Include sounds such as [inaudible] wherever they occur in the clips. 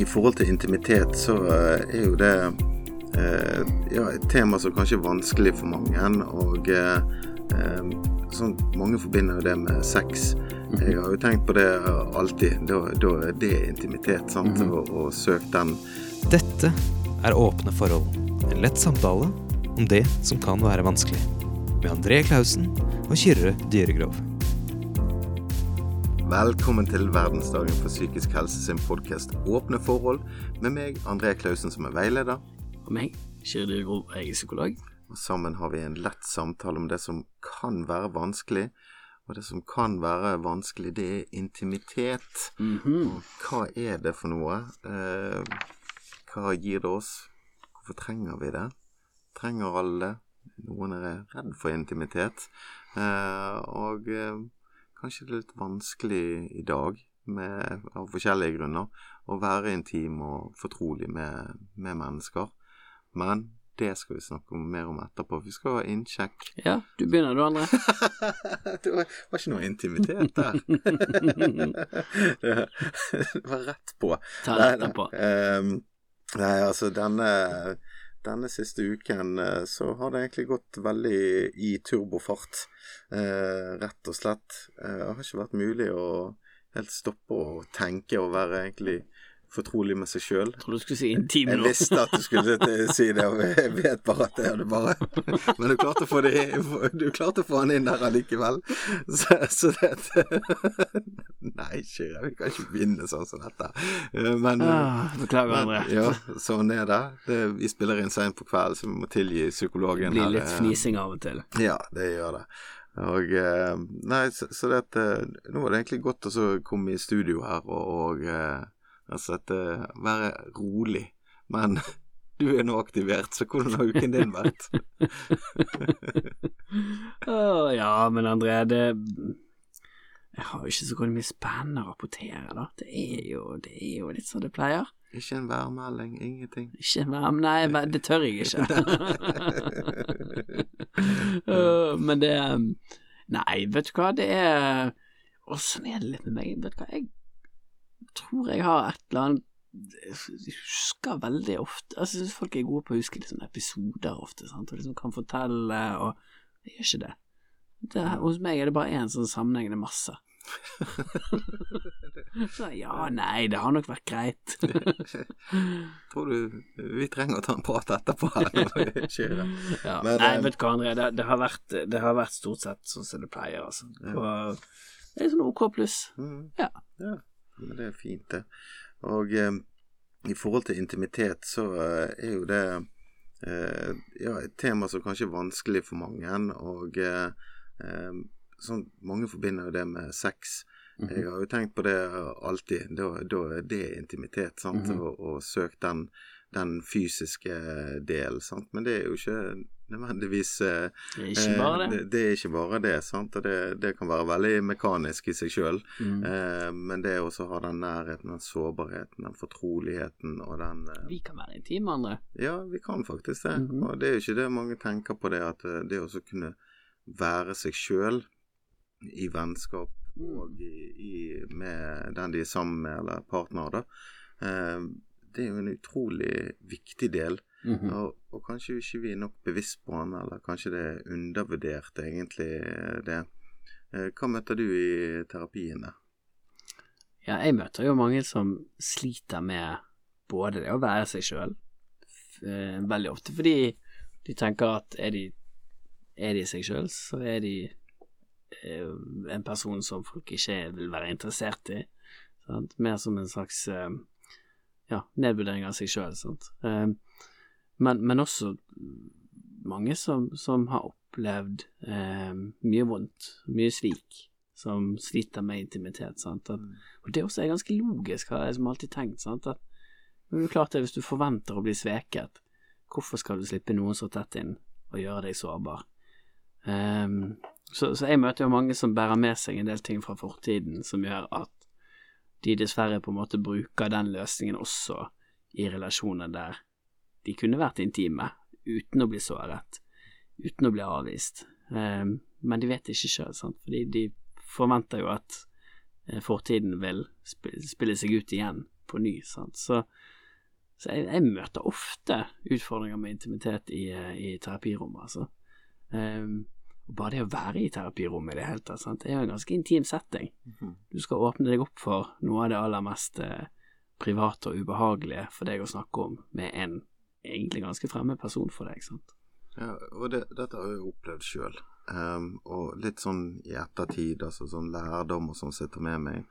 i forhold til intimitet, så eh, er jo det eh, ja, et tema som kanskje er vanskelig for mange. Og eh, sånn, mange forbinder jo det med sex. Jeg har jo tenkt på det alltid. Da, da er det intimitet, sant. Mhm. Og, og søk den Dette er Åpne forhold. En lett samtale om det som kan være vanskelig. Med André Klausen og Kyrre Dyregrov. Velkommen til verdensdagen for psykisk helse sin podkast Åpne forhold, med meg, André Klausen, som er veileder. Og meg, Kyrre Grov, jeg er psykolog. Og sammen har vi en lett samtale om det som kan være vanskelig. Og det som kan være vanskelig, det er intimitet. Mhm. Og hva er det for noe? Eh, hva gir det oss? Hvorfor trenger vi det? Trenger alle det? Noen er redd for intimitet. Eh, og eh, kanskje det er litt vanskelig i dag, med, av forskjellige grunner, å være intim og fortrolig med, med mennesker. Men det skal vi snakke mer om etterpå. Vi skal ha innsjekk. Ja, du begynner du, André. [laughs] det var, var ikke noe intimitet der. [laughs] det var rett på. Ta rett det etterpå. Nei, Um, nei, altså denne, denne siste uken eh, så har det egentlig gått veldig i turbofart. Eh, rett og slett. Eh, det har ikke vært mulig å helt stoppe å tenke og være egentlig fortrolig med seg sjøl. Tror du skulle si intim nå. Jeg visste at du skulle si det, og jeg vet bare at det er det bare Men du klarte å få det Du klarte å få han inn der allikevel. Så, så det Nei, Kyrre, vi kan ikke begynne sånn som dette. Eh, Men, Ah, beklager, André. ja, sånn er det. det. Vi spiller inn seint på kvelden, så vi må tilgi psykologen. Det blir litt her. fnising av og til. ja, det gjør det. Og eh, Nei, så, så det at eh, Nå var det egentlig godt å komme i studio her og, og eh, altså at uh, være rolig. Men [laughs] du er nå aktivert, så hvordan har uken din vært? [laughs] oh, ja, men André, det Jeg har jo ikke så mye spennende å rapportere, da. Det er jo, det er jo litt som det pleier. Ikke en værmelding, ingenting. Ikke være Nei, men det tør jeg ikke. [laughs] Men det Nei, vet du hva, det er Og sånn er det litt med meg. Vet du hva, jeg tror jeg har et eller annet Jeg husker veldig ofte Altså, jeg synes folk er gode på å huske liksom episoder ofte, sant, og liksom kan fortelle, og jeg gjør ikke det. det hos meg er det bare én sånn sammenhengende masse. [laughs] Så ja, nei, det har nok vært greit. [laughs] Tror du vi trenger å ta en prat etterpå her? [laughs] Ja. Men, Nei, eh, vet du hva, André, det, det, har vært, det har vært stort sett sånn som det pleier, altså. Og det er sånn OK pluss. Mm. Ja. ja. Men det er fint, det. Og eh, i forhold til intimitet, så eh, er jo det eh, ja, et tema som kanskje er vanskelig for mange. Og eh, eh, sånn, mange forbinder jo det med sex. Mhm. Jeg har jo tenkt på det alltid. Da, da er det intimitet, sant. Mhm. og, og søk den, den fysiske delen, sant. Men det er jo ikke nødvendigvis eh, Det er ikke bare Eh, det. det, det er ikke bare det, sant. Og det, det kan være veldig mekanisk i seg sjøl. Mm. Eh, men det også ha den nærheten, den sårbarheten, den fortroligheten og den eh, Vi kan være intime, André. Ja, vi kan faktisk det. Mhm. Og det er jo ikke det mange tenker på, det at eh, det å kunne være seg sjøl i vennskap Mm. og i, i, med den de er sammen med, eller partner, da. Eh, det er jo en utrolig viktig del. Mhm. Og, og kanskje ikke vi er nok bevisst på den, eller kanskje det er undervurdert, egentlig, det. Eh, Hva møter du i terapien der? Ja, jeg møter jo mange som sliter med både det å være seg sjøl, veldig ofte fordi de tenker at er de, er de seg sjøl, så er de eh, en person som folk ikke vil være interessert i. Sant? Mer som en slags eh, ja, nedvurdering av seg sjøl. Eh, men, men også mange som, som har opplevd eh, mye vondt, mye svik, som sliter med intimitet. Sant? At, og det også er ganske logisk, har jeg som alltid tenkt. Sant? At, men det er klart det, Hvis du forventer å bli sveket, hvorfor skal du slippe noen så tett inn og gjøre deg sårbar? Ehm, så, så jeg møter jo mange som bærer med seg en del ting fra fortiden som gjør at de dessverre på en måte bruker den løsningen også i relasjoner der de kunne vært intime uten å bli såret, uten å bli avvist. Ehm, men de vet ikke sjøl, fordi de forventer jo at eh, fortiden vil spille seg ut igjen på ny, sant. Så, så jeg, jeg møter ofte utfordringer med intimitet i, eh, i terapirommet, altså. Og bare det å være i terapirommet i det hele tatt, sant, det er jo en ganske intim setting. Mhm. Du skal åpne deg opp for noe av det aller mest eh, private og ubehagelige for deg å snakke om med en egentlig ganske fremmed person for deg, sant. Ja, og det, dette har jeg opplevd sjøl. og litt sånn i ettertid, altså sånn lærdom og sånn sitter med meg.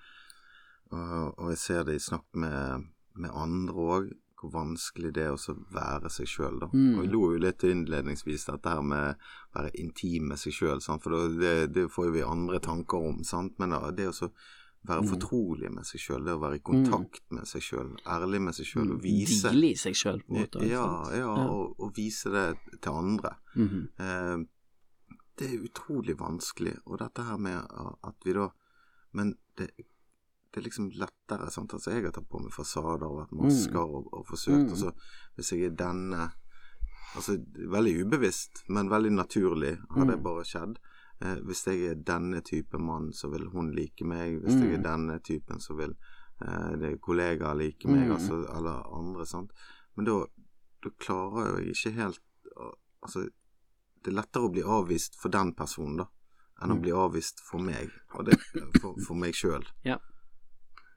Og, og jeg ser det i snakk med, med andre òg, hvor vanskelig det er å være seg sjøl, da. Mm. Og jeg lo jo litt innledningsvis dette her med å være intim med seg sjøl, for det, det får jo vi andre tanker om, sant. Men da, det å være Mm. fortrolig med seg sjøl, det å være i kontakt med seg sjøl, ærlig med seg sjøl, og vise Hvile i seg sjøl, på en måte. ja, ja, og, og vise det til andre. -hmm. Eh, det er utrolig vanskelig, og dette her med at vi da Men det, det er liksom lettere, sant. Altså, jeg har tatt på meg fasader og vært masker og, og forsøkt, Mm. og så hvis jeg er denne Altså veldig ubevisst, men veldig naturlig har det Mm. bare skjedd. Eh, hvis jeg er denne type mann, så vil hun like meg. Hvis jeg er Mm. denne typen, så vil eh, kollegaer like meg, Mm. altså, eller andre. sant? Men da, da klarer jeg ikke helt Altså, det er lettere å bli avvist for den personen, da, enn å Mm. bli avvist for meg, og det, for, for meg sjøl. Ja.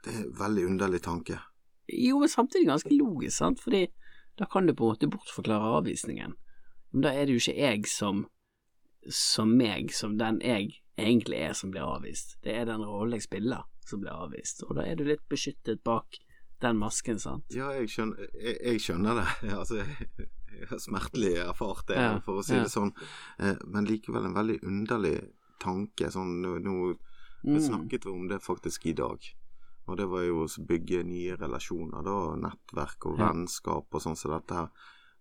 Det er en veldig underlig tanke. Jo, men samtidig ganske logisk, sant, fordi da kan du på en måte bortforklare avvisningen. Men da er det jo ikke jeg som som meg, som den jeg egentlig er som blir avvist. Det er den rollen jeg spiller som blir avvist, og da er du litt beskyttet bak den masken, sant. Ja, jeg skjønner, jeg, jeg skjønner det. [laughs] Altså, jeg har smertelig erfart det, Ja, for å si ja. det sånn. Eh, Men likevel en veldig underlig tanke. Sånn, nå, nå Mm. snakket vi om det faktisk i dag. Og det var jo å bygge nye relasjoner, da. Nettverk og vennskap og sånn som dette her.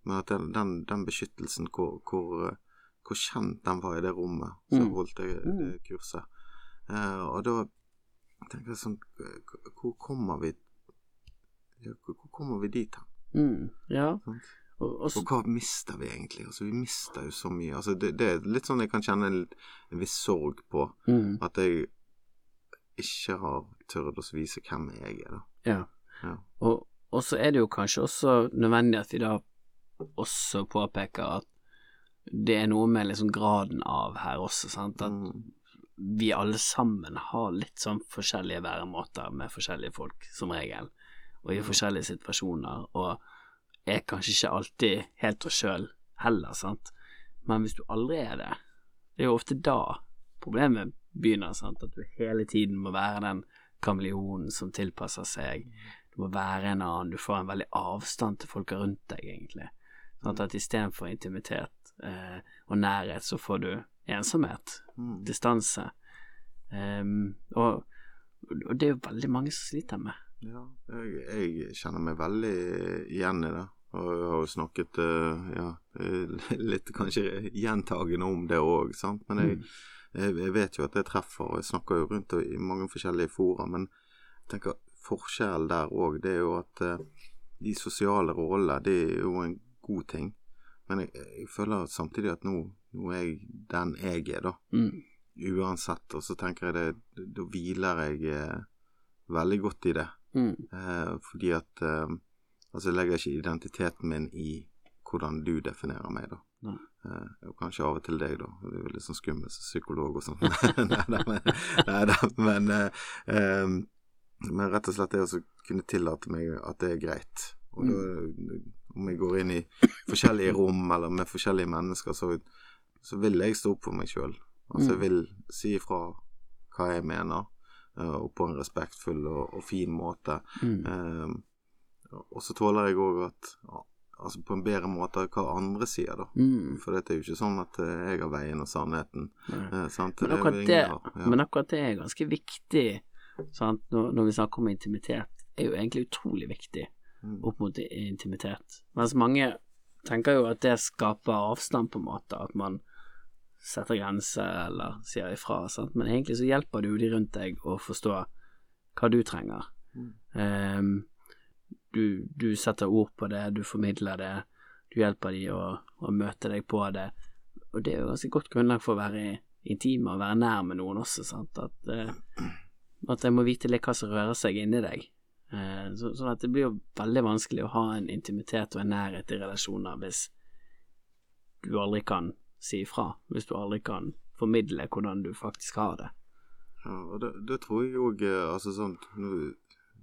Men at den, den, den beskyttelsen, hvor, hvor, eh, hvor kjent den var i det rommet, som Mm. holdt det Mm. kurset. Eh, og da tenker jeg sånn eh, Hvor kommer vi hvor kommer vi dit hen? Mm, ja. Og, og Og hva mister vi egentlig? Altså, vi mister jo så mye. Altså, det, det er litt sånn jeg kan kjenne en, en viss sorg på. mm, At jeg ikke har turt å vise hvem jeg er, da. ja. Ja. Og, og så er det jo kanskje også nødvendig at vi da også påpeker at det er noe med liksom graden av her også, sant. At Mm. vi alle sammen har litt sånn forskjellige væremåter med forskjellige folk, som regel, og i forskjellige situasjoner, og er kanskje ikke alltid helt oss sjøl heller, sant. Men hvis du aldri er det, det er jo ofte da problemet begynner, sant, at du hele tiden må være den kameleonen som tilpasser seg, du må være en annen, du får en veldig avstand til folka rundt deg, egentlig. Sånn at istedenfor intimitet eh, og nærhet, så får du ensomhet Mm. distanse. Um, og, og det er jo veldig mange som sliter med. Ja, jeg, jeg kjenner meg veldig igjen i det. Og jeg har jo snakket eh, ja, [laughs] litt kanskje gjentagende om det òg. Men jeg, jeg, jeg vet jo at det treffer, og jeg snakker jo rundt i mange forskjellige fora. Men jeg tenker forskjellen der òg, det er jo at uh, de sosiale rollene, det er jo en god ting. Men jeg, jeg føler samtidig at nå, nå er jeg den jeg er, da. Mm. Uansett. Og så tenker jeg det Da hviler jeg eh, veldig godt i det. Mm. Eh, fordi at eh, Altså, jeg legger ikke identiteten min i hvordan du definerer meg, da. Nei. Eh, og kanskje av og til deg, da. Du er litt sånn skummel som psykolog og sånn. [laughs] Neida, men, men, eh, eh, men rett og slett det å kunne tillate meg at det er greit. Og da, om jeg går inn i forskjellige rom eller med forskjellige mennesker, så, så vil jeg stå opp for meg sjøl. Altså, jeg vil si ifra hva jeg mener, eh, og på en respektfull og, og fin måte. Mm. Eh, og så tåler jeg òg at Altså på en bedre måte hva andre sier, da. Mm. For det er jo ikke sånn at eh, jeg har veien og sannheten. Eh, sant? Men Det akkurat, det, har. Ja. men akkurat det er ganske viktig sant? Når, når vi snakker om intimitet, er jo egentlig utrolig viktig Mm. opp mot intimitet. Mens mange tenker jo at det skaper avstand, på en måte, at man setter grenser eller sier ifra, sant? men egentlig så hjelper det jo de rundt deg å forstå hva du trenger. Mm. Ehm, du, du setter ord på det, du formidler det, du hjelper de å, å møte deg på det, og det er jo ganske godt grunnlag for å være intim og være nær med noen også, sant, at, eh, at jeg må vite litt hva som rører seg inni deg. Eh, så, sånn at det blir jo veldig vanskelig å ha en intimitet og en nærhet i relasjoner hvis du aldri kan si ifra. Hvis du aldri kan formidle hvordan du faktisk har det. Ja, og det, det tror jeg òg Altså sånn nå-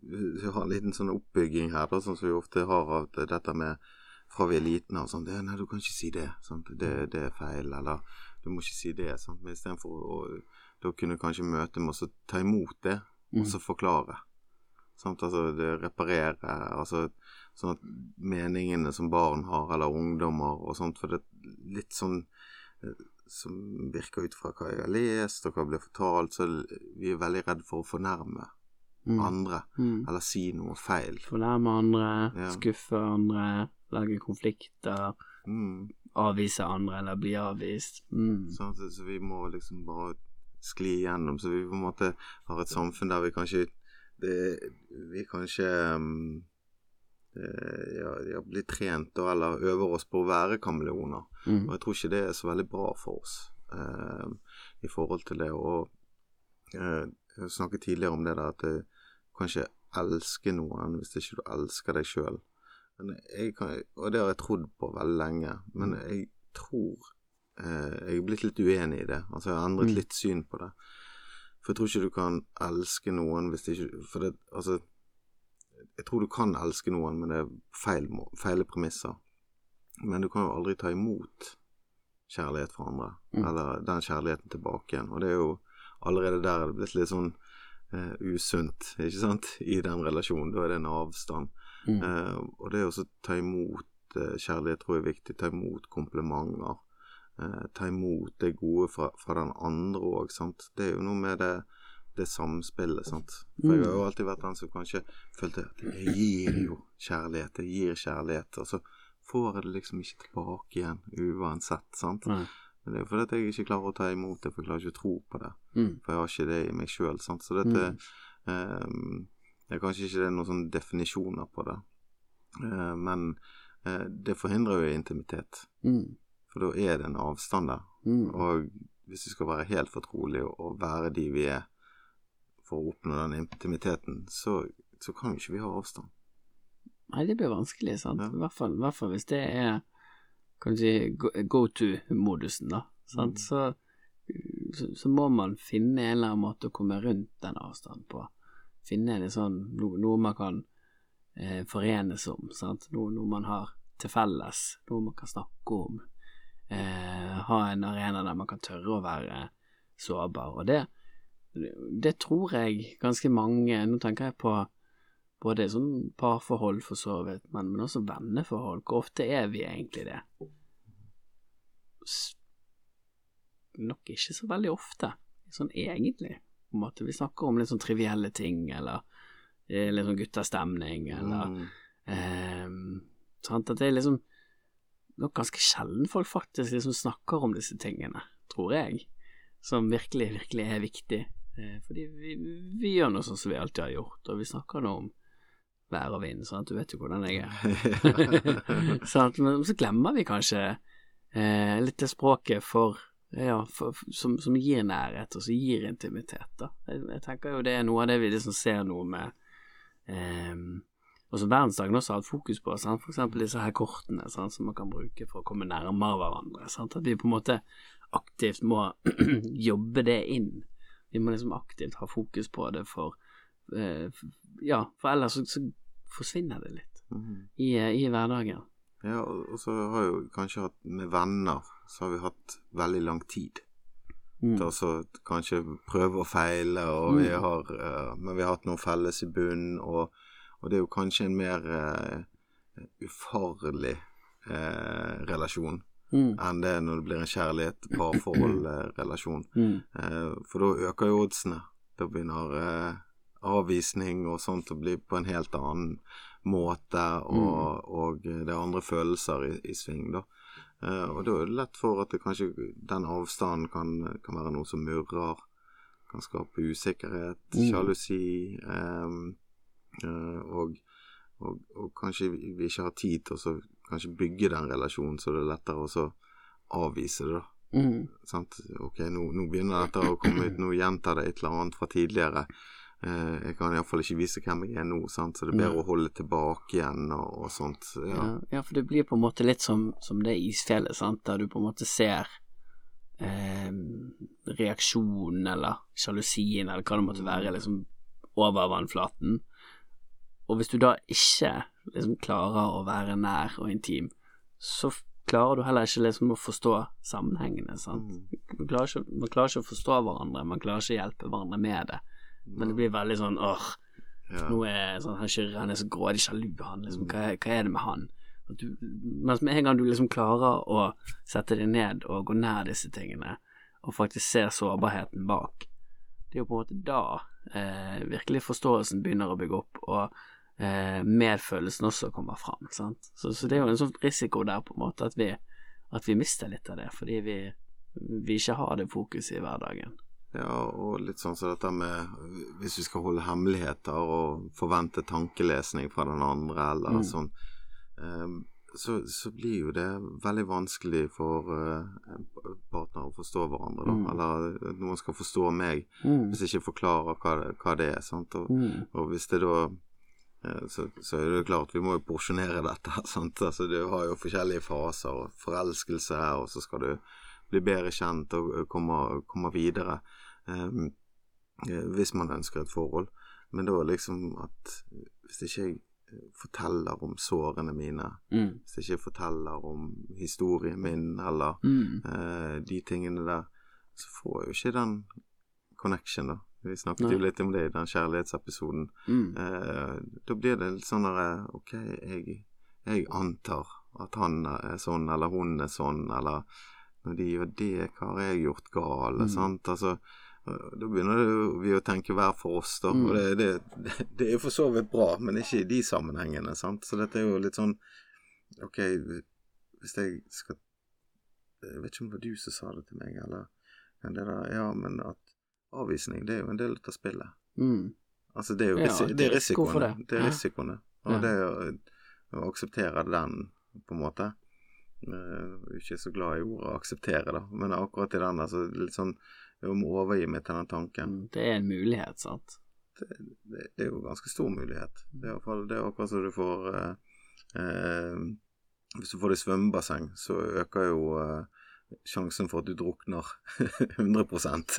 Vi har en liten sånn oppbygging her, da, sånn som vi ofte har av dette med fra vi er liten og sånn 'Nei, du kan ikke si det. Sant? Det, det er feil.' Eller 'Du må ikke si det.' Sant? Men istedenfor å da kunne kanskje møte med å ta imot det, og så forklare. Sant? Altså det reparere altså, Sånn at meningene som barn har, eller ungdommer og sånt For det er litt sånn eh, som virker ut fra hva jeg har lest, og hva blir fortalt, så vi er veldig redd for å fornærme Mm. andre, Mm. eller si noe feil. Fornærme andre, Ja. skuffe andre, lage konflikter, Mm. avvise andre eller bli avvist. Mm. Sant? Så, så vi må liksom bare skli igjennom, så vi på en måte har et samfunn der vi kanskje det, Vi kanskje um, eh, ja, ja, blir trent eller øver oss på å være kameleoner. Mm. Og jeg tror ikke det er så veldig bra for oss eh, i forhold til det. Og eh, jeg snakket tidligere om det der at du kan ikke elske noen hvis ikke du elsker deg sjøl. Og det har jeg trodd på veldig lenge, men jeg tror eh, Jeg er blitt litt uenig i det. Altså jeg har endret Mm. litt syn på det. For jeg tror ikke du kan elske noen hvis ikke For det, altså Jeg tror du kan elske noen, men det er feil, feile premisser. Men du kan jo aldri ta imot kjærlighet fra andre, Mm. eller den kjærligheten tilbake igjen. Og det er jo allerede der er det blitt litt sånn eh, usunt, ikke sant, i den relasjonen. Da er det en avstand. Mm. Eh, og det å ta imot eh, kjærlighet tror jeg er viktig. Ta imot komplimenter. Eh, ta imot det gode fra, fra den andre òg. Det er jo noe med det, det samspillet, sant. For jeg har jo alltid vært den som kanskje følte at jeg gir jo kjærlighet, jeg gir kjærlighet, og så får jeg det liksom ikke tilbake igjen uansett, sant. Nei. Men det er jo fordi at jeg ikke klarer å ta imot det, for jeg klarer ikke å tro på det. Mm. For jeg har ikke det i meg sjøl. Så dette ehm, Det er kanskje ikke noen sånne definisjoner på det, Eh, men eh, det forhindrer jo intimitet. Mm. For da er det en avstand der. Mm. Og hvis vi skal være helt fortrolige og være de vi er for å oppnå den intimiteten, så, så kan jo ikke vi ha avstand. Nei, det blir vanskelig, sant. Ja. I, hvert fall, I hvert fall hvis det er kan du si, go- to-modusen, da. Sant? Mm. Så, så, så må man finne en eller annen måte å komme rundt den avstanden på. Finne en sånn, no, noe man kan eh, forenes om, sant. Noe, noe man har til felles, noe man kan snakke om. Eh, ha en arena der man kan tørre å være sårbar. Og det, det tror jeg ganske mange Nå tenker jeg på både sånn parforhold for så vidt, men, men også venneforhold. Hvor ofte er vi egentlig det? S nok ikke så veldig ofte, sånn egentlig. På en måte. Vi snakker om litt sånn trivielle ting, eller eh, litt sånn guttastemning, eller Mm. eh, sant, at det er liksom nok ganske sjelden folk faktisk liksom snakker om disse tingene, tror jeg, som virkelig, virkelig er viktig. Eh, fordi vi, vi gjør noe sånn som vi alltid har gjort, og vi snakker nå om vær og vind, at du vet jo hvordan jeg er. [laughs] [laughs] sant, men så glemmer vi kanskje eh, litt det språket for ja, for, som, som gir nærhet, og som gir intimitet, da. Jeg, jeg tenker jo det er noe av det vi liksom ser noe med eh, og som verdensdagen også har hatt fokus på, sant? for eksempel disse her kortene sant? som man kan bruke for å komme nærmere hverandre. Sant? At vi på en måte aktivt må [clears throat] jobbe det inn. Vi må liksom aktivt ha fokus på det for Ja, for ellers så, så forsvinner det litt mm. i, eh, i hverdagen. Ja, og så har jo kanskje hatt med venner, så har vi hatt veldig lang tid. Mm. til å kanskje prøve og feile, og vi Mm. har, uh, men vi har hatt noe felles i bunnen, og, og det er jo kanskje en mer uh, ufarlig uh, relasjon Mm. enn det når det blir en kjærlighet, parforhold-relasjon. Mm. Eh, for da øker jo oddsene. Da begynner eh, avvisning og sånt å bli på en helt annen måte, og, og det er andre følelser i, i sving, da. Uh, og da er det lett for at det kanskje den avstanden kan, kan være noe som murrer, kan skape usikkerhet, Mm. sjalusi, eh, eh, og, og, og kanskje vi vi ikke har tid til å kanskje bygge den relasjonen, så det er lettere å avvise det, da. Mm. Sant? Ok, nå, nå begynner dette å komme ut, nå gjentar det et eller annet fra tidligere. Eh, Jeg kan iallfall ikke vise hvem jeg er nå, sant? så det er bedre ja. å holde tilbake igjen og, og sånt. Ja. Ja, ja, for det blir på en måte litt som, som det isfjellet, sant, der du på en måte ser eh, reaksjonen eller sjalusien eller hva det måtte være, liksom over vannflaten. Og hvis du da ikke liksom klarer å være nær og intim, så klarer du heller ikke liksom å forstå sammenhengene, sant. Mm. Man klarer, ikke, man klarer ikke å forstå hverandre, man klarer ikke å hjelpe hverandre med det. Men det blir veldig sånn åh, Ja. nå er sånn, han kjører, han er så grådig sjalu, han liksom, hva, hva er det med han? Du, mens med en gang du liksom klarer å sette deg ned og gå nær disse tingene, og faktisk se sårbarheten bak, det er jo på en måte da eh, virkelig forståelsen begynner å bygge opp, og eh, medfølelsen også kommer fram, sant. Så, så det er jo en sånn risiko der, på en måte, at vi, at vi mister litt av det, fordi vi, vi ikke har det fokuset i hverdagen. Ja, og litt sånn som dette med Hvis vi skal holde hemmeligheter og forvente tankelesning fra den andre, eller Mm. sånn, ehm, så, så blir jo det veldig vanskelig for eh, partner å forstå hverandre, da. Mm. Eller noen skal forstå meg, Mm. hvis jeg ikke forklarer hva det, hva det er. Sant? Og, Mm. og hvis det da eh, så, så er det klart, vi må jo porsjonere dette. [laughs] Sant? Altså, du har jo forskjellige faser. Forelskelse, og så skal du bli bedre kjent og eh, komme, komme videre. Eh, hvis man ønsker et forhold. Men da liksom at hvis ikke jeg eh, forteller om sårene mine, Mm. hvis jeg ikke forteller om historien min, eller Mm. eh, de tingene der, så får jeg jo ikke den connection, da. Vi snakket Nei. jo litt om det i den kjærlighetsepisoden. Mm. Eh, da blir det litt sånn derre Ok, jeg, jeg antar at han er sånn, eller hun er sånn, eller når de gjør det, hva har jeg gjort galt? Mm. Sant? Altså, da begynner vi å tenke hver for oss, da. Mm. Og det, det, [laughs] det er jo for så vidt bra, men ikke i de sammenhengene, sant. Så dette er jo litt sånn Ok, hvis jeg skal Jeg vet ikke om det var du som sa det til meg, eller men det der, Ja, men at avvisning, det er jo en del av spillet. Mm. Altså, det er jo Ja, det er risikoene. det. Det er risikoene. Og Ja. det å, å akseptere den, på en måte Eh, er ikke så glad i ordet akseptere, da, men akkurat i den, altså litt sånn Jeg må overgi meg til den tanken. Mm. Det er en mulighet, sant. Det, det er jo en ganske stor mulighet. Det er, i fall, det er akkurat som du får eh, eh, Hvis du får det i svømmebasseng, så øker jo eh, sjansen for at du drukner [laughs] 100%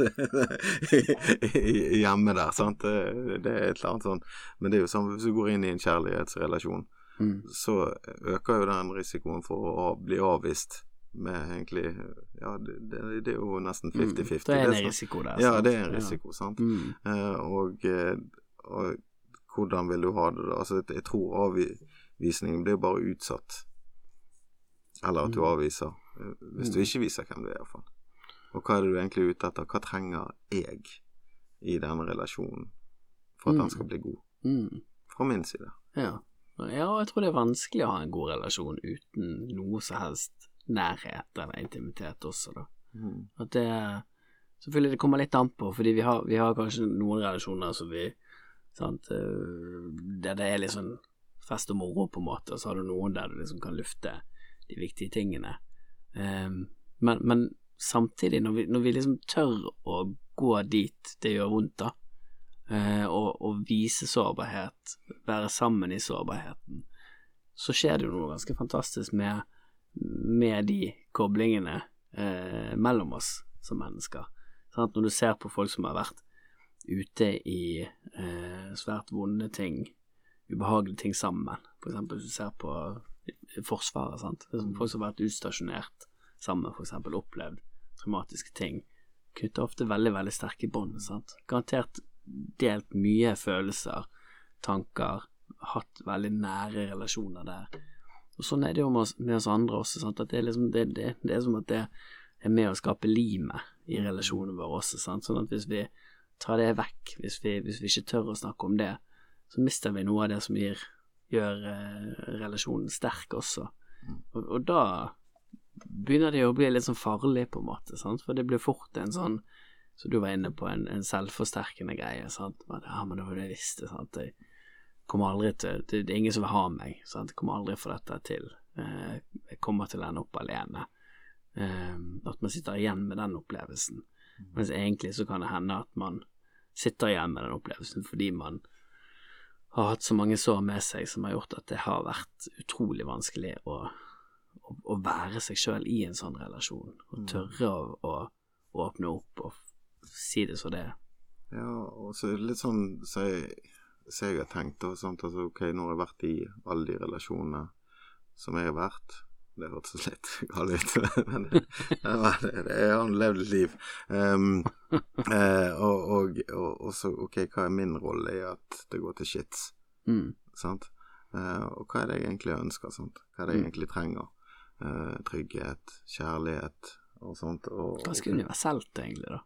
hjemme der, sant. Det, det er et eller annet sånn. Men det er jo sånn hvis du går inn i en kjærlighetsrelasjon, Mm. så øker jo den risikoen for å bli avvist med egentlig Ja, det, det, det er jo nesten 50-50. Mm. Det er en risiko der. Ja, det er en risiko, sant. Mm. Eh, og, eh, og hvordan vil du ha det da? Altså, jeg tror avvisningen blir bare utsatt. Eller at du Mm. avviser. eh, Hvis du ikke viser hvem du er, iallfall. Og hva er det du egentlig er ute etter? Hva trenger jeg i denne relasjonen for at Mm. den skal bli god? Mm. Fra min side. Ja. ja, jeg tror det er vanskelig å ha en god relasjon uten noe som helst nærhet eller intimitet også, da. Mm. At det Selvfølgelig, det kommer litt an på, fordi vi har, vi har kanskje noen relasjoner som vi sant, øh, Der det er litt sånn fest og moro, på en måte, og så har du noen der du liksom kan lufte de viktige tingene. Um, men, men samtidig, når vi, når vi liksom tør å gå dit det gjør vondt, da, uh, og, og vise sårbarhet, være sammen i sårbarheten, så skjer det jo noe ganske fantastisk med, med de koblingene eh, mellom oss som mennesker. Sant? Når du ser på folk som har vært ute i eh, svært vonde ting, ubehagelige ting sammen, eksempel hvis du ser på Forsvaret, sant. Er folk som har vært utstasjonert sammen, eksempel opplevd traumatiske ting, knytter ofte veldig, veldig sterke bånd. Garantert delt mye følelser, tanker, hatt veldig nære relasjoner der. Og sånn er det jo med oss, med oss andre også, sant? at det er, liksom, det, det, det er som at det er med å skape limet i relasjonen vår også, sant? sånn at hvis vi tar det vekk, hvis vi, hvis vi ikke tør å snakke om det, så mister vi noe av det som gir, gjør eh, relasjonen sterk også. Og, og da begynner det jo å bli litt sånn farlig, på en måte, sant? for det blir fort en sånn så du var inne på en, en selvforsterkende greie. Sant? Ja, men det var det jeg visste. Sant? Jeg kommer aldri til det, er ingen som vil ha meg. Sant? Jeg kommer aldri å få dette til. Eh, jeg kommer til å ende opp alene. Eh, at man sitter igjen med den opplevelsen. Mens egentlig så kan det hende at man sitter igjen med den opplevelsen fordi man har hatt så mange sår med seg som har gjort at det har vært utrolig vanskelig å, å, å være seg sjøl i en sånn relasjon, og tørre å, å åpne opp og si det så det er. Ja, og så er det litt sånn så jeg, så jeg har tenkt Og sånt, altså, ok, nå har jeg vært i alle de relasjonene som jeg har vært. Det hørtes litt [laughs] galt ut, men [laughs] det, jeg har levd et liv. Um, [laughs] eh, og, og, og, og så, ok, hva er min rolle i at det går til shits, Mm. sant? Eh, og hva er det jeg egentlig ønsker, sant? Hva er det jeg Mm. egentlig trenger? Eh, trygghet, kjærlighet og sånt. Ganske universelt, egentlig, da.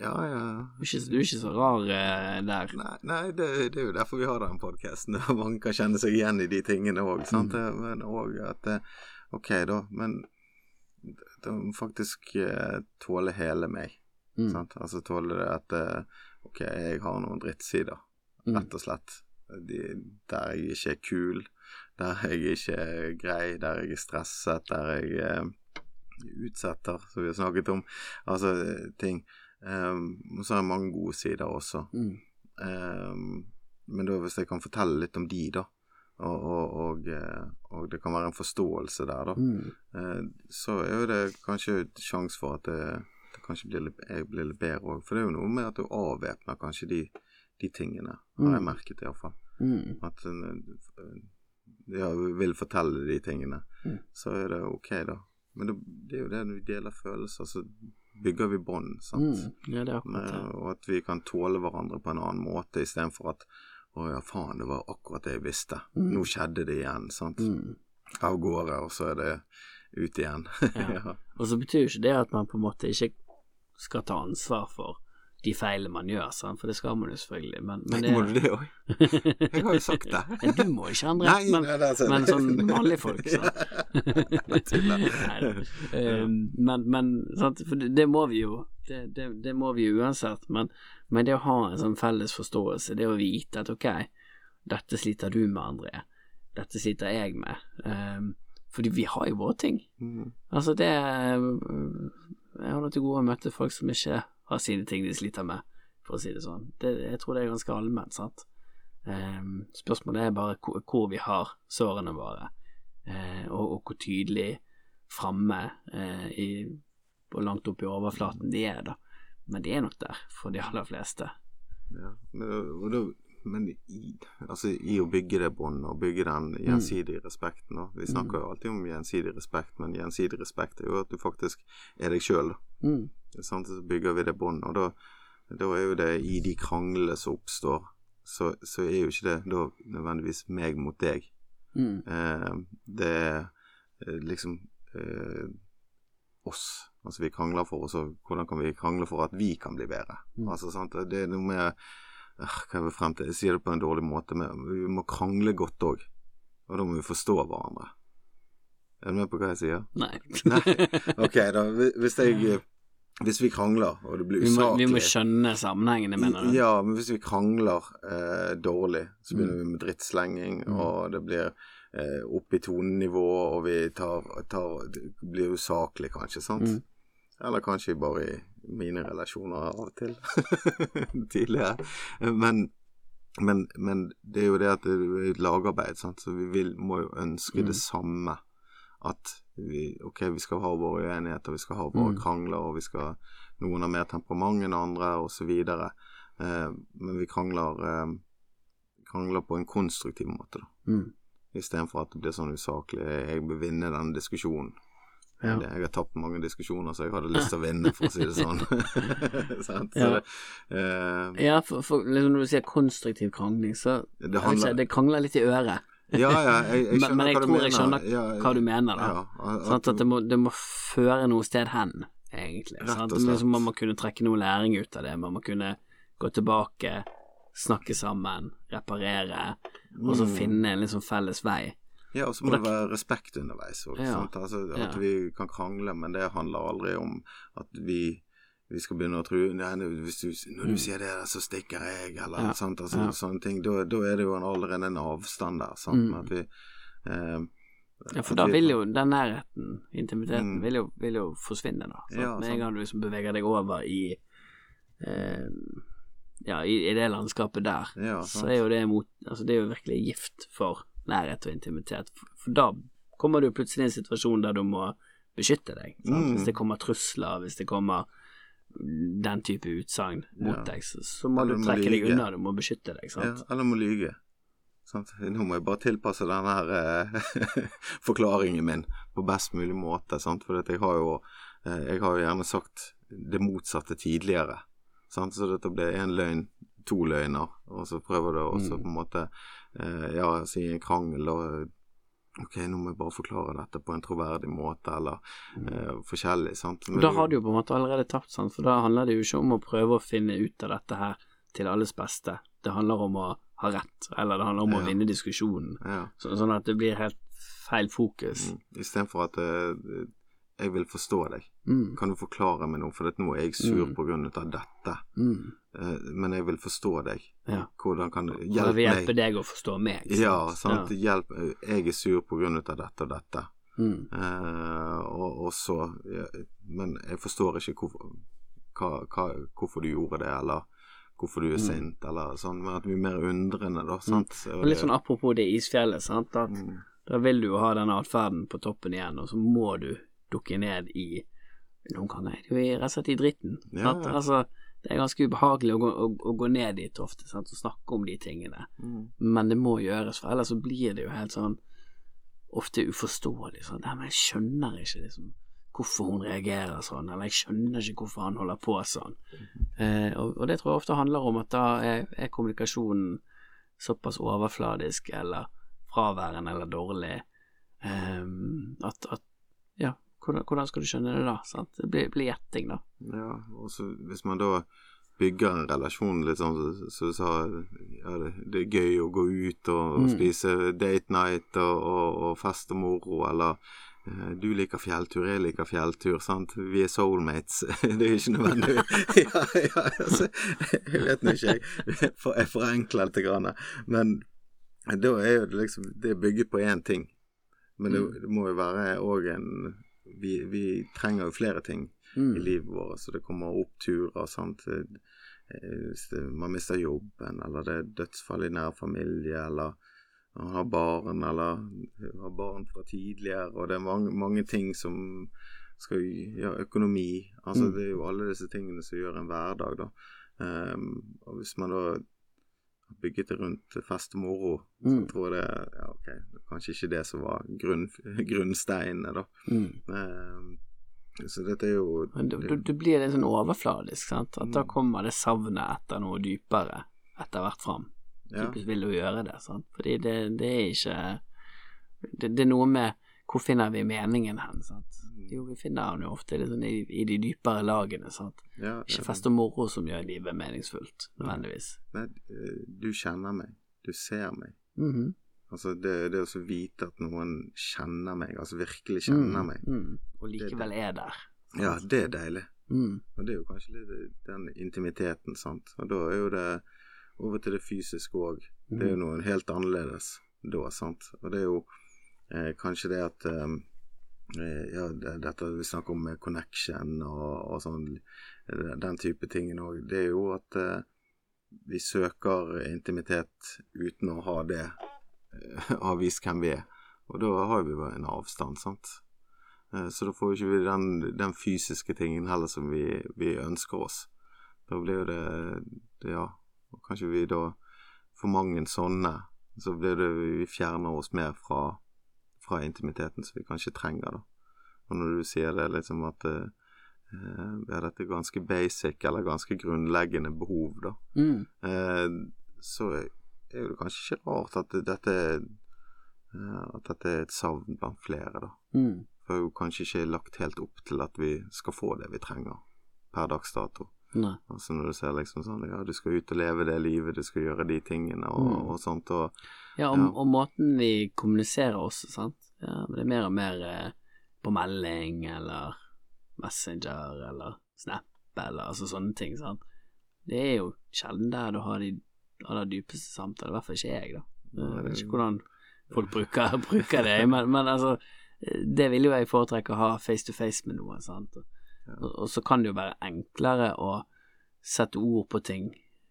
Ja, ja. Du er ikke, du er ikke så rar eh, der. Nei, nei det, det er jo derfor vi har den podkasten. [laughs] Mange kan kjenne seg igjen i de tingene òg. Mm. Men òg at eh, Ok, da, men de faktisk eh, tåle hele meg. Mm. Sant? Altså tåle det at eh, Ok, jeg har noen drittsider, Mm. rett og slett. De, der jeg ikke er kul, der jeg ikke er grei, der jeg er stresset, der jeg eh, utsetter, som vi har snakket om. Altså ting. Um, så er det mange gode sider også. Mm. Um, men da hvis jeg kan fortelle litt om de, da, og, og, og, eh, og det kan være en forståelse der, da, Mm. eh, så er jo det kanskje sjanse for at det, det kanskje blir litt, jeg blir litt bedre òg. For det er jo noe med at du avvæpner kanskje de, de tingene, har jeg Mm. merket iallfall. Mm. At eh, ja, vi vil fortelle de tingene, Mm. så er det ok, da. Men det, det er jo det når vi deler følelser, så bygger vi bånd, sant. Mm. Ja, Med, og at vi kan tåle hverandre på en annen måte, istedenfor at å ja, faen, det var akkurat det jeg visste. Mm. Nå skjedde det igjen, sant. Mm. Av gårde, og så er det ut igjen. [laughs] Ja. Og så betyr jo ikke det at man på en måte ikke skal ta ansvar for de feilene man gjør, sant? for det skal man jo selvfølgelig, men, men Må du det òg? [laughs] Jeg har jo sagt det. Men du må ikke, André. Nei, men, nei, det sånn. men sånn vanlige folk, [laughs] sant. Eh, [laughs] men, men sant, for det, det må vi jo. Det, det, det må vi jo uansett. Men, men det å ha en sånn felles forståelse, det å vite at ok, dette sliter du med, André. Dette sliter jeg med. Um, fordi vi har jo våre ting. Mm. Altså, det eh, Jeg har til gode å møte folk som ikke har sine ting de sliter med, for å si det sånn. Det, jeg tror det er ganske allment, sant. Um, spørsmålet er bare hvor, hvor vi har sårene våre, eh, og, og hvor tydelig framme eh, i, og langt opp i overflaten de er, da. Men de er nok der for de aller fleste. Ja. Men, og da, men i, altså, i å bygge det båndet og bygge den gjensidige respekten da. Vi snakker jo alltid om gjensidig respekt, men gjensidig respekt er jo at du faktisk er deg sjøl. Mm. Sånn, Så bygger vi det båndet, og da, da er jo det i de kranglene som oppstår, så, så er jo ikke det da nødvendigvis meg mot deg. Mm. Eh, det er eh, liksom eh, oss. Altså vi krangler for oss, og hvordan kan vi krangle for at vi kan bli bedre? Mm. Altså sant, Det er noe med Hva er vi frem til? Jeg sier det på en dårlig måte, men vi må krangle godt òg. Og da må vi forstå hverandre. Er du med på hva jeg sier? Nei. Nei. Ok, da. Hvis jeg Hvis vi krangler, og det blir vi, må, vi må skjønne sammenhengene, mener du? ja, men hvis vi krangler eh, dårlig, så begynner Mm. vi med drittslenging, Mm. og det blir eh, opp i tonenivå, og vi tar, tar blir usaklig, kanskje, sant? Mm. Eller kanskje bare i mine relasjoner av og til. [laughs] Tidligere. Men, men, men det er jo det at det er et lagarbeid, sant? så vi vil, må jo ønske Mm. det samme. At vi, ok, vi skal ha våre uenigheter, vi skal ha våre Mm. krangler, og vi skal Noen har mer temperament enn andre, videre. Eh, men vi krangler, eh, krangler på en konstruktiv måte, da. Mm. Istedenfor at det blir sånn usaklig. Jeg vil vinne denne diskusjonen. Ja. Jeg har tapt mange diskusjoner, så jeg hadde lyst til å vinne, for å si det sånn. [laughs] Så Ja. eh, Ja, for, for liksom når du sier konstruktiv krangling, så det handler ikke, Det krangler litt i øret. Ja, ja, jeg, jeg Men- men jeg tror jeg skjønner ja, hva du mener, da. At, sånn, At det må, det må føre noe sted hen, egentlig. Rett og slett. Liksom, man må kunne trekke noe læring ut av det. Man må kunne gå tilbake, snakke sammen, reparere, og så Mm. finne en liksom felles vei. Ja, og så må det være respekt underveis òg. Ja. Altså, at vi kan krangle, men det handler aldri om at vi vi skal begynne å tro Nei, hvis du, når du Mm. sier det, så stikker jeg, eller Ja. sant, altså, Ja. sånne ting. Da, da er det jo en, allerede en avstand der, sant. Mm. At vi eh, Ja, for da vi- vil jo den nærheten, intimiteten, Mm. vil, jo, vil jo forsvinne, da. Sant? Ja, Med en gang du liksom beveger deg over i eh, ja, i, i det landskapet der, så er jo det mot Altså, det er jo virkelig gift for nærhet og intimitet. For, for da kommer du plutselig i en situasjon der du må beskytte deg. Sant? Mm. Hvis det kommer trusler, hvis det kommer den type utsagn mot Ja. deg, så, så må Eller du må trekke deg unna, du må beskytte deg, sant. Ja, eller må lyge. Sant? Nå må jeg bare tilpasse denne her eh, [laughs] forklaringen min på best mulig måte. Sant? For jeg har jo eh, Jeg har jo gjerne sagt det motsatte tidligere. Sant? Så dette blir én løgn, to løgner, og så prøver du også Mm. på en måte Ja, si en krangel, og Ok, nå må jeg bare forklare dette på en troverdig måte, eller eh, forskjellig, sant. Men. Da har du jo på en måte allerede tapt, sant? for da handler det jo ikke om å prøve å finne ut av dette her til alles beste. Det handler om å ha rett, eller det handler om å vinne diskusjonen. ja. Så, sånn at det blir helt feil fokus. Mm. Istedenfor at eh, jeg vil forstå deg. Mm. Kan du forklare meg noe, for nå er jeg sur Mm. på grunn av dette. Mm. Eh, men jeg vil forstå deg. Ja. Hvordan kan du Hjelp meg. hjelpe deg å forstå meg. Ja, sant. Ja. Hjelp. Jeg er sur på grunn av dette og dette. Mm. Eh, og, og så ja, Men jeg forstår ikke hvorfor, hva, hva, hvorfor du gjorde det, eller hvorfor du er Mm. sint, eller sånn. Men at vi er mer undrende, da. Sant. Og litt sånn apropos det isfjellet, sant. At Mm. da vil du jo ha den atferden på toppen igjen, og så må du dukke ned i Noen ganger er det jo rett og slett i dritten. Ja, sant? Altså, det er ganske ubehagelig å gå, å, å gå ned dit ofte sant? og snakke om de tingene. Mm. Men det må gjøres, for ellers så blir det jo helt sånn ofte uforståelig. Sånn, Nei, men jeg skjønner ikke liksom hvorfor hun reagerer sånn, eller jeg skjønner ikke hvorfor han holder på sånn. Eh, og, og det tror jeg ofte handler om at da er, er kommunikasjonen såpass overfladisk eller fraværende eller dårlig eh, at, at ja, hvordan, hvordan skal du skjønne det da? Sant? Det blir, blir gjetting, da. Ja, og så hvis man da bygger en relasjon litt sånn som så, du sa, ja, det, det er gøy å gå ut og, Mm. spise date night og, og, og fest og moro, eller eh, du liker fjelltur, jeg liker fjelltur, sant, vi er soulmates, [laughs] det er jo ikke nødvendig [laughs] Ja, ja, altså, jeg vet nå ikke, jeg, for, jeg forenkler lite grann, men da er jo det liksom, det er bygget på én ting, men det, det må jo være òg en vi, vi trenger jo flere ting Mm. i livet vårt, så det kommer oppturer, sant. Eh, man mister jobben, eller det er dødsfall i nær familie, eller man har barn, eller har barn fra tidligere, og det er mange, mange ting som skal gjøre økonomi. Altså, Mm. det er jo alle disse tingene som gjør en hverdag, da. Um, og hvis man da bygget det rundt festemoro. Mm. Mm. tror jeg det ja, ok, kanskje ikke det som var grunn, [laughs] grunnsteinene, da. Mm. Ehm, så dette er jo Men du, du, blir litt sånn overfladisk, sant. At da Mm. kommer det savnet etter noe dypere etter hvert fram. ja. Typisk vil du gjøre det, sant. Fordi det, det er ikke det, det er noe med hvor finner vi meningen hen, sant. Mm. Jo, vi finner den jo ofte sånn i, i de dypere lagene, sant. Ja, Ikke fest og moro som gjør livet meningsfullt, nødvendigvis. Nei, eh, du kjenner meg. Du ser meg. Mhm. Altså, det, det å vite at noen kjenner meg, altså virkelig kjenner Mm, meg, mm. Og likevel er der. ja, det er deilig. Mm. Og det er jo kanskje litt den intimiteten, sant. Og da er jo det over til det fysiske òg. Det er jo Mm. noe helt annerledes da, sant. Og det er jo eh, kanskje det at eh, eh, Ja, dette vi snakker om connection og, og sånn, eh, den type ting òg, det er jo at eh, vi søker intimitet uten å ha det eh, [laughs] avvist hvem vi er. Og da har vi en avstand, sant. Eh, Så da får vi ikke den, den fysiske tingen heller som vi, vi ønsker oss. Da blir jo det, det Ja, kanskje vi da For mange sånne, så blir det vi fjerner oss mer fra, fra intimiteten som vi kanskje trenger, da. Og når du sier det liksom at eh, ja, dette er ganske basic, eller ganske grunnleggende behov, da, Mm. eh, så er det kanskje ikke rart at dette eh, at dette er et savn blant flere, da. Mm. For det er jo kanskje ikke lagt helt opp til at vi skal få det vi trenger per dags dato. Nei. Altså når du ser liksom sånn Ja, du skal ut og leve det livet, du skal gjøre de tingene og, Mm. og sånt, og Ja, og, Ja. og måten vi kommuniserer også, sant. Ja, men det er mer og mer eh, på melding eller Messenger eller Snap eller altså sånne ting, sant. Det er jo sjelden der du har de aller dypeste samtaler, i hvert fall ikke jeg, da. Jeg vet ikke hvordan folk bruker, [laughs] bruker det, men, men altså det vil jo jeg foretrekke å ha face to face med noen, sant. Og, og så kan det jo være enklere å sette ord på ting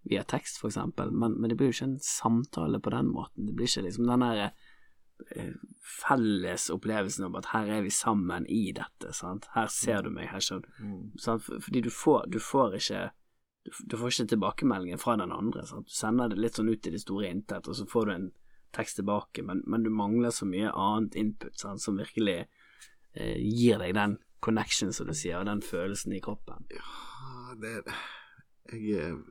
via tekst, for eksempel, men, men det blir jo ikke en samtale på den måten. Det blir ikke liksom den der eh, felles opplevelsen om at her er vi sammen i dette, sant. Her ser du meg, her skjønner du. Sant? Fordi du får, du får ikke du, du får ikke tilbakemeldingen fra den andre. Sant? Du sender det litt sånn ut i det store intet, og så får du en tekst tilbake, men, men du mangler så mye annet input sant? som virkelig eh, gir deg den connection, som du sier, og den følelsen i kroppen. Ja, det jeg, er-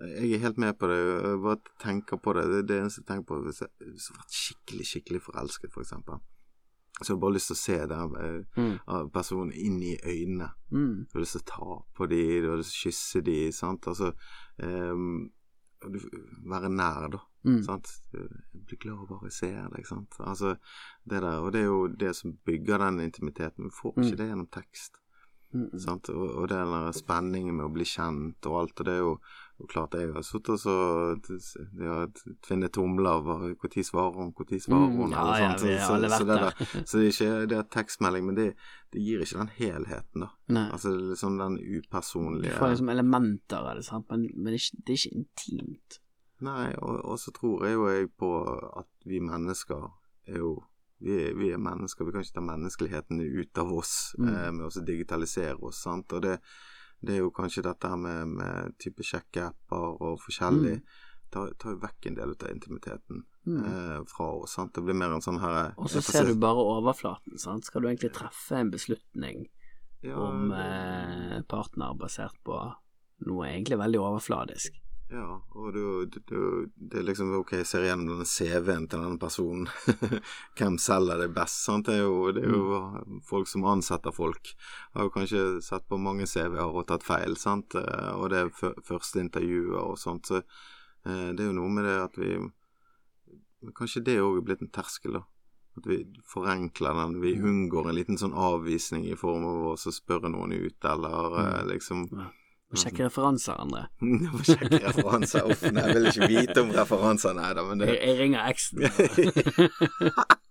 jeg er helt med på det. Jeg bare tenker på det. Det er det eneste jeg tenker på. Hvis jeg har vært skikkelig, skikkelig forelsket, for eksempel. Så har jeg bare lyst til å se den eh, Mm. personen inn i øynene. Mm. Du har lyst til å ta på dem, du har lyst til å kysse dem, sant. Altså um, Være nær, da. Mm. Sant? Jeg blir glad av bare å se deg, sant. Altså, det der, og det er jo det som bygger den intimiteten. Vi får ikke Mm. det gjennom tekst. Mm. mm. Sant? Og, og den der spenningen med å bli kjent og alt, og det er jo, jo klart jeg har sittet og ja, tvinnet tomler Når svarer hun, når svarer Mm, hun, ja, ja, sånt. vi har Så, alle så, så, det der. der, så det er ikke det er tekstmelding, men det, det gir ikke den helheten, da. Nei. Altså det er liksom den Du får liksom elementer av det, sant? men, men det, er ikke, det er ikke intimt. Nei, og, og så tror jeg jo jeg på at vi mennesker er jo vi er, vi er mennesker, vi kan ikke ta menneskeligheten ut av oss Mm. eh, med å digitalisere oss, sant. Og det, det er jo kanskje dette med, med type sjekkeapper og forskjellig tar, tar jo vekk en del av intimiteten Mm. eh, fra oss, sant. Det blir mer en sånn her Og så ser du bare overflaten, sant. Skal du egentlig treffe en beslutning ja, om eh, partner basert på noe egentlig veldig overfladisk? Ja, og du, du, du, det er liksom Ok, jeg ser gjennom denne CV-en til denne personen. [laughs] Hvem selger det best? Sant? Det er jo, det er jo folk som ansetter folk. Har jo kanskje sett på mange CV-er og tatt feil, sant. Eh, Og det er første intervjuer og sånt. Så eh, det er jo noe med det at vi Kanskje det òg er blitt en terskel, da. At vi forenkler den. Vi unngår en liten sånn avvisning i form av å spørre noen ut, eller eh, liksom Og sjekke referanser, André. [laughs] må sjekke referanser. Uff, nei, jeg vil ikke vite om referanser, nei da, men det Jeg, jeg ringer eksen. [laughs]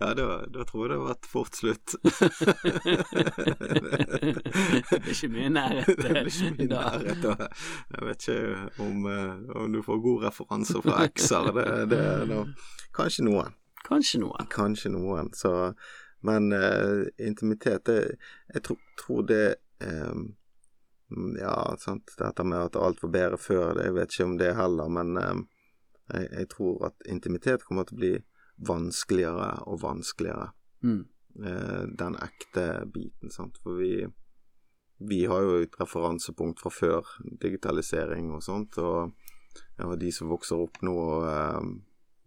Ja, da, da tror jeg det har vært fort slutt. [laughs] det blir ikke mye nærhet. Det blir ikke mye nærhet. Og Jeg vet ikke om, eh, om du får gode referanser fra ekser. Det, det noe Kanskje noen. Kanskje noen. Kanskje noen. Så, men uh, intimitet, det, jeg tro, tror det eh, Ja, sant, dette med at alt var bedre før, det, jeg vet ikke om det heller, men eh, jeg, jeg tror at intimitet kommer til å bli vanskeligere og vanskeligere. Mm. Eh, den ekte biten, sant. For vi, vi har jo et referansepunkt fra før digitalisering og sånt, og og de som vokser opp nå, eh,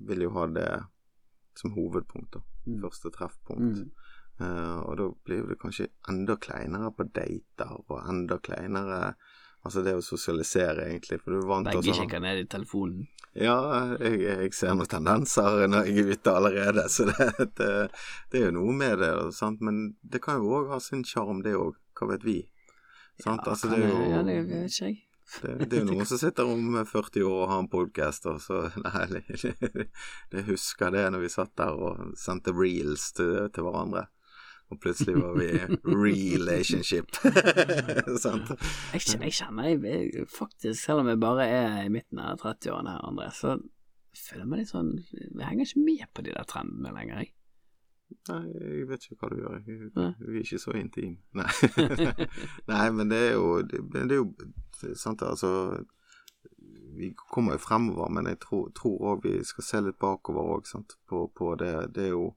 vil jo ha det som hovedpunkt, da. Mm. Første treffpunkt. Mm. Eh, og da blir det kanskje enda kleinere på dater, og enda kleinere Altså det å sosialisere, egentlig, for du er vant til Begge kikker ned i telefonen. ja, jeg, jeg ser noen tendenser når jeg er ute allerede, [laughs] så det, det, det er jo noe med det. Sant? Men det kan jo òg ha sin sjarm, det òg. Hva vet vi? Sant? altså, det er jo, Ja, det vet ikke jeg. det, det er jo noen som sitter om 40 år og har en podkast, og så [laughs] Nei, det husker det når vi satt der og sendte reels til, til hverandre. Og plutselig var vi relationship. [laughs] Sant? Jeg, jeg kjenner jeg, faktisk, selv om jeg bare er i midten av 30-årene her, André, så føler jeg meg litt sånn Jeg henger ikke med på de der trendene lenger, jeg. Nei, jeg vet ikke hva du gjør. Jeg, vi er ikke så intime. Nei. [laughs] Nei, men det er jo Det, det er jo sant, altså Vi kommer jo fremover, men jeg tror òg vi skal se litt bakover òg, på, på det. Det er jo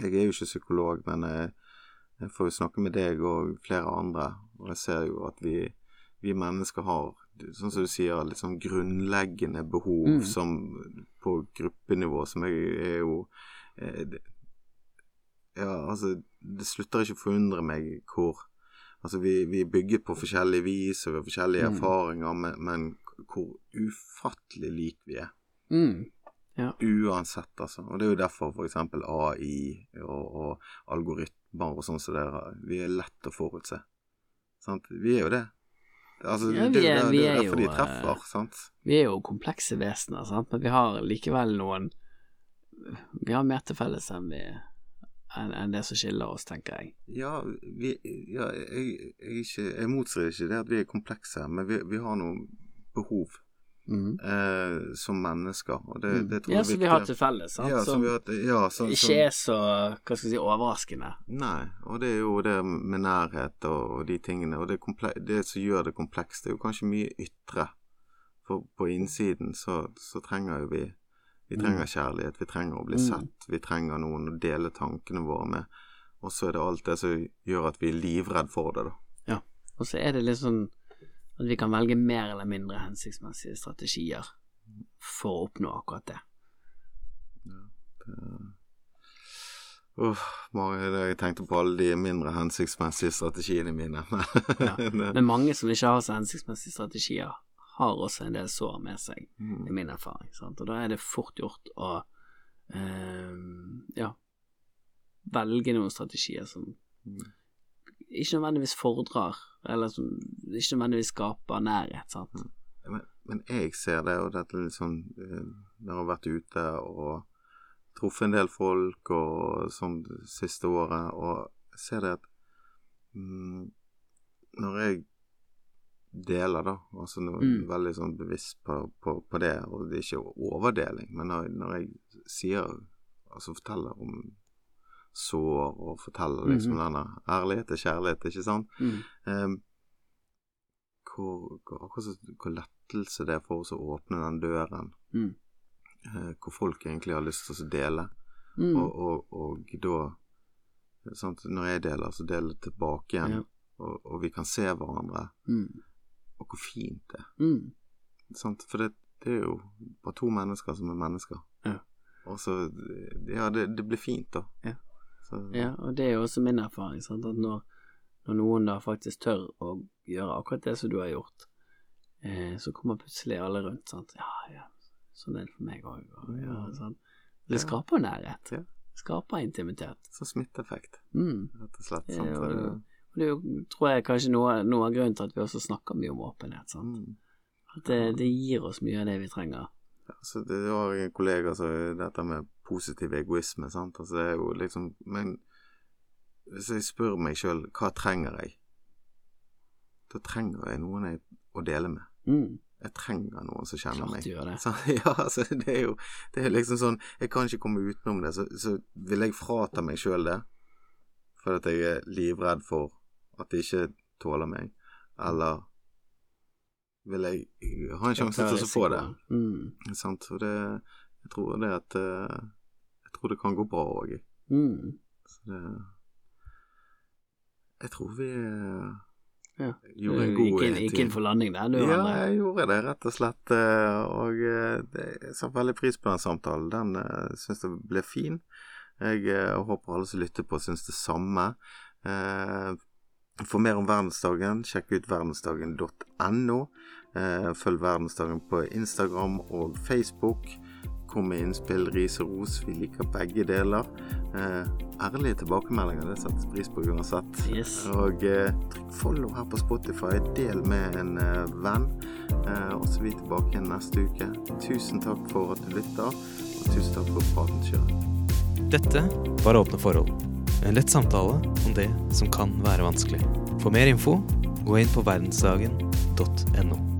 Jeg er jo ikke psykolog, men jeg, jeg får jo snakke med deg og flere andre, og jeg ser jo at vi, vi mennesker har, sånn som du sier, litt sånn grunnleggende behov Mm. som på gruppenivå, som jeg er jo eh, det, ja, altså, det slutter ikke å forundre meg hvor Altså, vi, vi er bygget på forskjellig vis, og vi har forskjellige Mm. erfaringer, men, men hvor ufattelig lik vi er. Mm. Uansett, altså. Og det er jo derfor for eksempel AI og, og algoritmer og sånn som det er, vi er lett å forutse. Sant? Vi er jo det. Altså, Ja, vi er det, jo det, vi det er derfor derfor de treffer, eh, sant. Vi er jo komplekse vesener, sant, men vi har likevel noen Vi har mer til felles enn vi, enn en det som skiller oss, tenker jeg. Ja, vi, ja jeg, jeg, jeg, jeg motstrir ikke det at vi er komplekse, men vi, vi har noen behov Mm. eh, som mennesker. Og det, det tror Ja, jeg som vi har til felles, sant? Ja, som som vi har, hatt- ja, som, ikke som, er så, hva skal jeg si, overraskende. Nei, og det er jo det med nærhet og, og de tingene. Og det, det som gjør det komplekst, det er jo kanskje mye ytre. For på innsiden så, så trenger jo vi Vi trenger kjærlighet, vi trenger å bli Mm. sett, vi trenger noen å dele tankene våre med. Og så er det alt det som gjør at vi er livredd for det, da. Og så er det litt sånn at vi kan velge mer eller mindre hensiktsmessige strategier for å oppnå akkurat det. Uff, mange, det- jeg tenkte på alle de mindre hensiktsmessige strategiene mine. [laughs] Ja. Men mange som ikke har så hensiktsmessige strategier, har også en del sår med seg, Mm. i min erfaring. Sant? Og da er det fort gjort å eh, ja, velge noen strategier som Mm. ikke nødvendigvis fordrar, eller som ikke nødvendigvis skaper nærhet. Sant? Men, men jeg ser det, og dette eh, Når jeg har vært ute og truffet en del folk og sånn det siste året, og ser det at mm, Når jeg deler, da, altså er Mm. veldig sånn bevisst på, på, på det, og det er ikke overdeling, men når, når jeg sier Altså forteller om sår og forteller liksom Mhm. denne ærlighet er kjærlighet, ikke sant? Mm. Um, hvor, hvor, så- hvor lettelse det er for oss å åpne den døren, Mm. uh, hvor folk egentlig har lyst til å dele, Mm. og, og, og da sant, Når jeg deler, så deler jeg tilbake igjen, Ja. og, og vi kan se hverandre, Mm. og hvor fint det er. Mm. Sant? For det, det er jo bare to mennesker som er mennesker. Ja. Og så Ja, det, det blir fint, da. Ja. Så, Ja, og det er jo også min erfaring, sant? at når, når noen da faktisk tør å gjøre akkurat det som du har gjort, eh, så kommer plutselig alle rundt, sant. Ja, ja, sånn er det for meg òg, og ja, sånn. Det skaper nærhet. Ja. Skaper intimitet. Så smitteeffekt, Mm. rett og slett. Ja, Sant? og det- det- Og det er jo, tror jeg, kanskje noe, noe av grunnen til at vi også snakker mye om åpenhet, sant. mm. At det, det gir oss mye av det vi trenger. Altså, det var en kollega som dette med positiv egoisme, sant. Altså, det er jo liksom Men hvis jeg spør meg sjøl hva trenger jeg, da trenger jeg noen jeg, å dele med. Mm. Jeg trenger noen som kjenner Klart meg. gjør det. Så, [laughs] ja, altså, det er jo det er liksom sånn Jeg kan ikke komme utenom det. Så, så vil jeg frata meg sjøl det fordi at jeg er livredd for at de ikke tåler meg, eller vil jeg ha en sjanse til å få det? Mm. Sant? Og det Jeg tror det at eh, Jeg tror det kan gå bra òg. Mm. Så det Jeg tror vi eh, Ja. gjorde en god gikk gikk inn for landing der, du, Ja, André. jeg gjorde det, rett og slett. eh, Og det- jeg satte veldig pris på den samtalen. Den syns jeg ble fin. Jeg håper alle som lytter på, syns det samme. For mer om verdensdagen, sjekk ut verdensdagen.no. Følg verdensdagen på Instagram og Facebook. Kom med innspill, ris og ros. Vi liker begge deler. Eh, Ærlige tilbakemeldinger, det settes pris på uansett. Yes. Og eh, trykk follow her på Spotify. Del med en eh, venn. Eh, og så er vi tilbake igjen neste uke. Tusen takk for at du lytter, og tusen takk for praten sjøl. Dette var Åpne forhold. En lett samtale om det som kan være vanskelig. For mer info, gå inn på verdensdagen.no.